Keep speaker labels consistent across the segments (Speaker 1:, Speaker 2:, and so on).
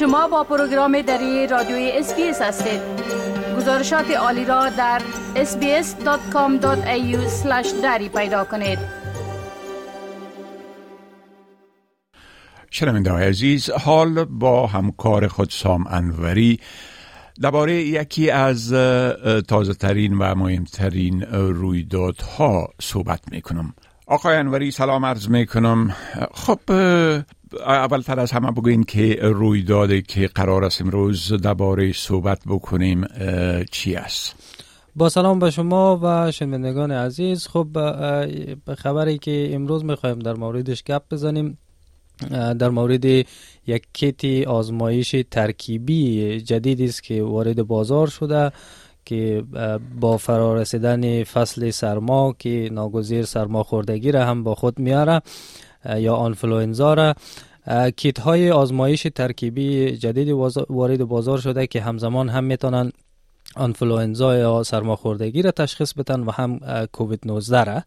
Speaker 1: شما با program دری رادیوی SBS هستید. گزارشات عالی را در sbs.com.au دری پیدا کنید.
Speaker 2: شنونده عزیز حال با همکار خود سام انوری. درباره یکی از تازه ترین و مهمترین رویدادها صحبت می کنم آقای انوری سلام عرض می کنم خب اولتر از همه بگوین که رویدادی که قرار است امروز درباره صحبت بکنیم چی است؟
Speaker 3: با سلام به شما و شنوندگان عزیز. خب خبری که امروز می‌خوایم در موردش گپ بزنیم در مورد یک کیت آزمایش ترکیبی جدیدی است که وارد بازار شده که با فرارسیدن فصل سرما که ناگزیر سرما خوردگی را هم با خود میاره یا آنفلوئنزا را. کیت های آزمایش ترکیبی جدید وارد بازار شده که همزمان هم می‌تونن آنفلوئنزا یا سرماخوردگی را تشخیص بدن و هم کووید 19 را.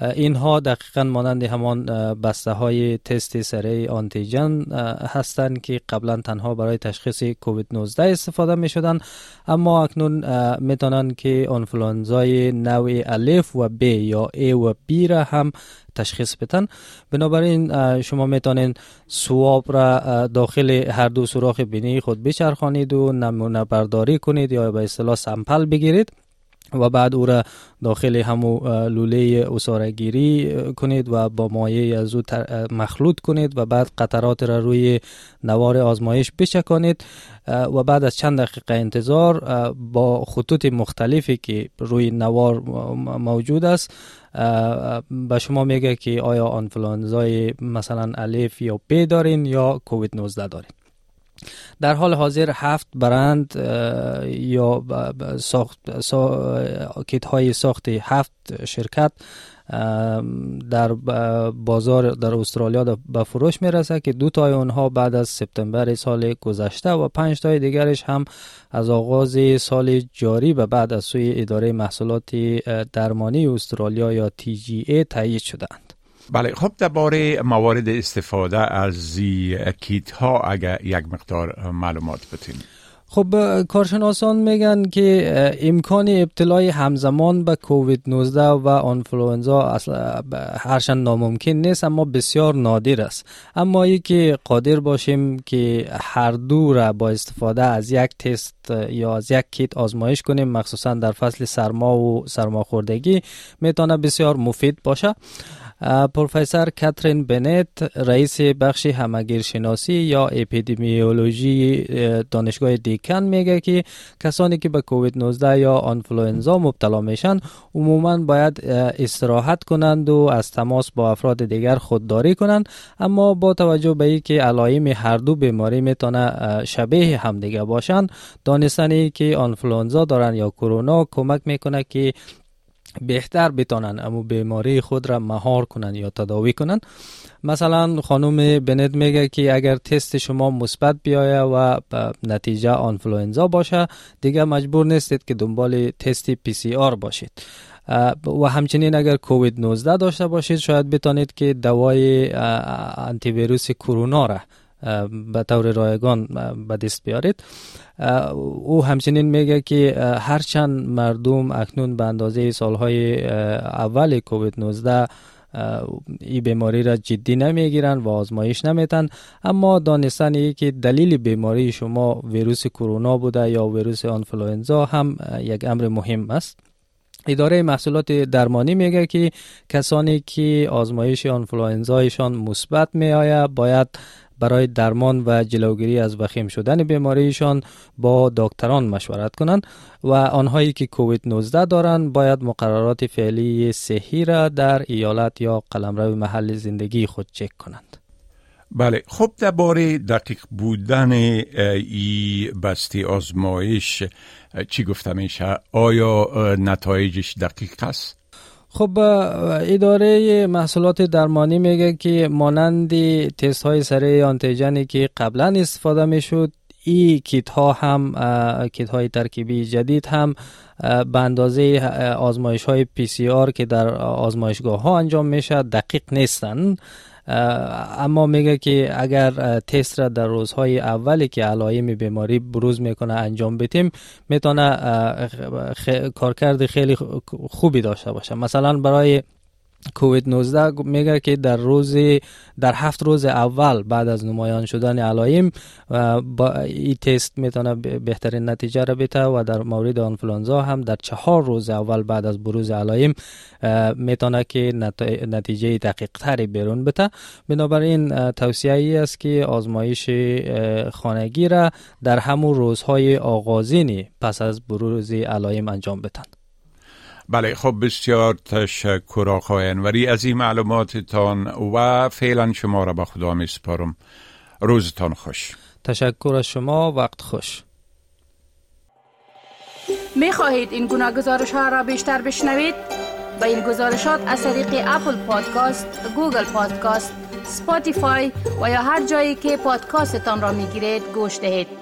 Speaker 3: اینها دقیقا مانند همان بسته های تست سره آنتیجن هستند که قبلا تنها برای تشخیص کووید 19 استفاده می شدن اما اکنون می که آنفلانزای نوع الف و ب یا A و B را هم تشخیص بدن. بنابراین شما می‌تونین سواب را داخل هر دو سوراخ بینی خود بچرخانید و نمونه برداری کنید یا به اصطلاح سمپل بگیرید. و بعد او را داخل همو لوله گیری کنید و با مایه از او مخلوط کنید و بعد قطرات را روی نوار آزمایش بچکانید. و بعد از چند دقیقه انتظار با خطوط مختلفی که روی نوار موجود است به شما میگه که آیا آنفلانزای مثلا الف یا ب دارین یا کووید 19 دارین؟ در حال حاضر هفت برند یا ساخت سا... کیت های ساخت هفت شرکت در بازار در استرالیا به فروش می‌رسه که دو تای اونها بعد از سپتامبر سال گذشته و پنج تای دیگرش هم از آغاز سال جاری و بعد از سوی اداره محصولات درمانی استرالیا یا TGA تایید شدند
Speaker 2: بله خب درباره موارد استفاده از کیت ها اگر یک مقدار معلومات بتین
Speaker 3: خب کارشناسان میگن که امکان ابتلای همزمان به کووید 19 و آنفلوئنزا اصلا هرچند ناممکن نیست اما بسیار نادر است. اما ای که قادر باشیم که هر دو را با استفاده از یک تست یا از یک کیت آزمایش کنیم مخصوصا در فصل سرما و سرماخوردگی می‌تونه بسیار مفید باشه. پروفسور کاترین بنت رئیس بخش همگیرشناسی یا اپیدمیولوژی دانشگاه دیکن میگه که کسانی که به کووید 19 یا آنفلوئنزا مبتلا میشن عموما باید استراحت کنند و از تماس با افراد دیگر خودداری کنند. اما با توجه به اینکه علائم هر دو بیماری می‌تونه شبیه همدیگه باشند دانستنی که آنفلوئنزا دارن یا کرونا کمک می‌کنه که بهتر بتانن امو بیماری خود را مهار کنن یا تداوی کنن مثلا خانم بنت میگه که اگر تست شما مثبت بیایه و نتیجه آنفلوئنزا باشه دیگه مجبور نیستید که دنبال تست پی سی آر باشید. و همچنین اگر کووید 19 داشته باشید شاید بتانید که دوای آنتی ویروس کرونا را به طور رایگان به دست بیارید. او همچنین میگه که هرچند مردم اکنون به اندازه سالهای اول کووید 19 این بیماری را جدی نمی‌گیرن و آزمایش نمیتن اما دانستن ای که دلیل بیماری شما ویروس کرونا بوده یا ویروس آنفلوئنزا هم یک امر مهم است. اداره محصولات درمانی میگه که کسانی که آزمایش آنفلوئنزایشان مثبت می باید برای درمان و جلوگیری از وخیم شدن بیماریشان با دکتران مشورت کنند و آنهایی که کووید 19 دارند باید مقررات فعلی صحی را در ایالت یا قلمرو محل زندگی خود چک کنند.
Speaker 2: بله خب درباره دقیق بودن ای بستی آزمایش چی گفته میشه آیا نتایجش دقیق است؟
Speaker 3: خب اداره محصولات درمانی میگه که مانند تست های سریع آنتیجنی که قبلا استفاده می‌شد این کیت ها هم کیت های ترکیبی جدید هم به اندازه آزمایش های PCR که در آزمایشگاه ها انجام میشه دقیق نیستن. اما میگه که اگر تست را در روزهای اولی که علائم بیماری بروز می‌کنه انجام بدیم می‌تونه کارکرد خیلی خوبی داشته باشه. مثلا برای کووید 19 میگه که در روز در هفت روز اول بعد از نمایان شدن علائم با این تست می‌تونه بهترین نتیجه را بده و در مورد آنفلانزا هم در چهار روز اول بعد از بروز علائم می‌تونه که نتیجه دقیق تری بیرون بده بنابراین توصیه ای است که آزمایش خانگی را در همون روزهای آغازینی پس از بروز علائم انجام بدن
Speaker 2: بله خب بسیار تشکر آقای انوری از این معلوماتتان و فعلا شما را به خدا می سپارم. روزتان خوش.
Speaker 3: تشکر از شما. وقت خوش.
Speaker 1: می خواهید این گناه گزارش ها را بیشتر بشنوید؟ با این گزارشات از طریق اپل پادکاست، گوگل پادکاست، سپاتیفای و یا هر جایی که پادکاستتان را می گیرید گوش دهید.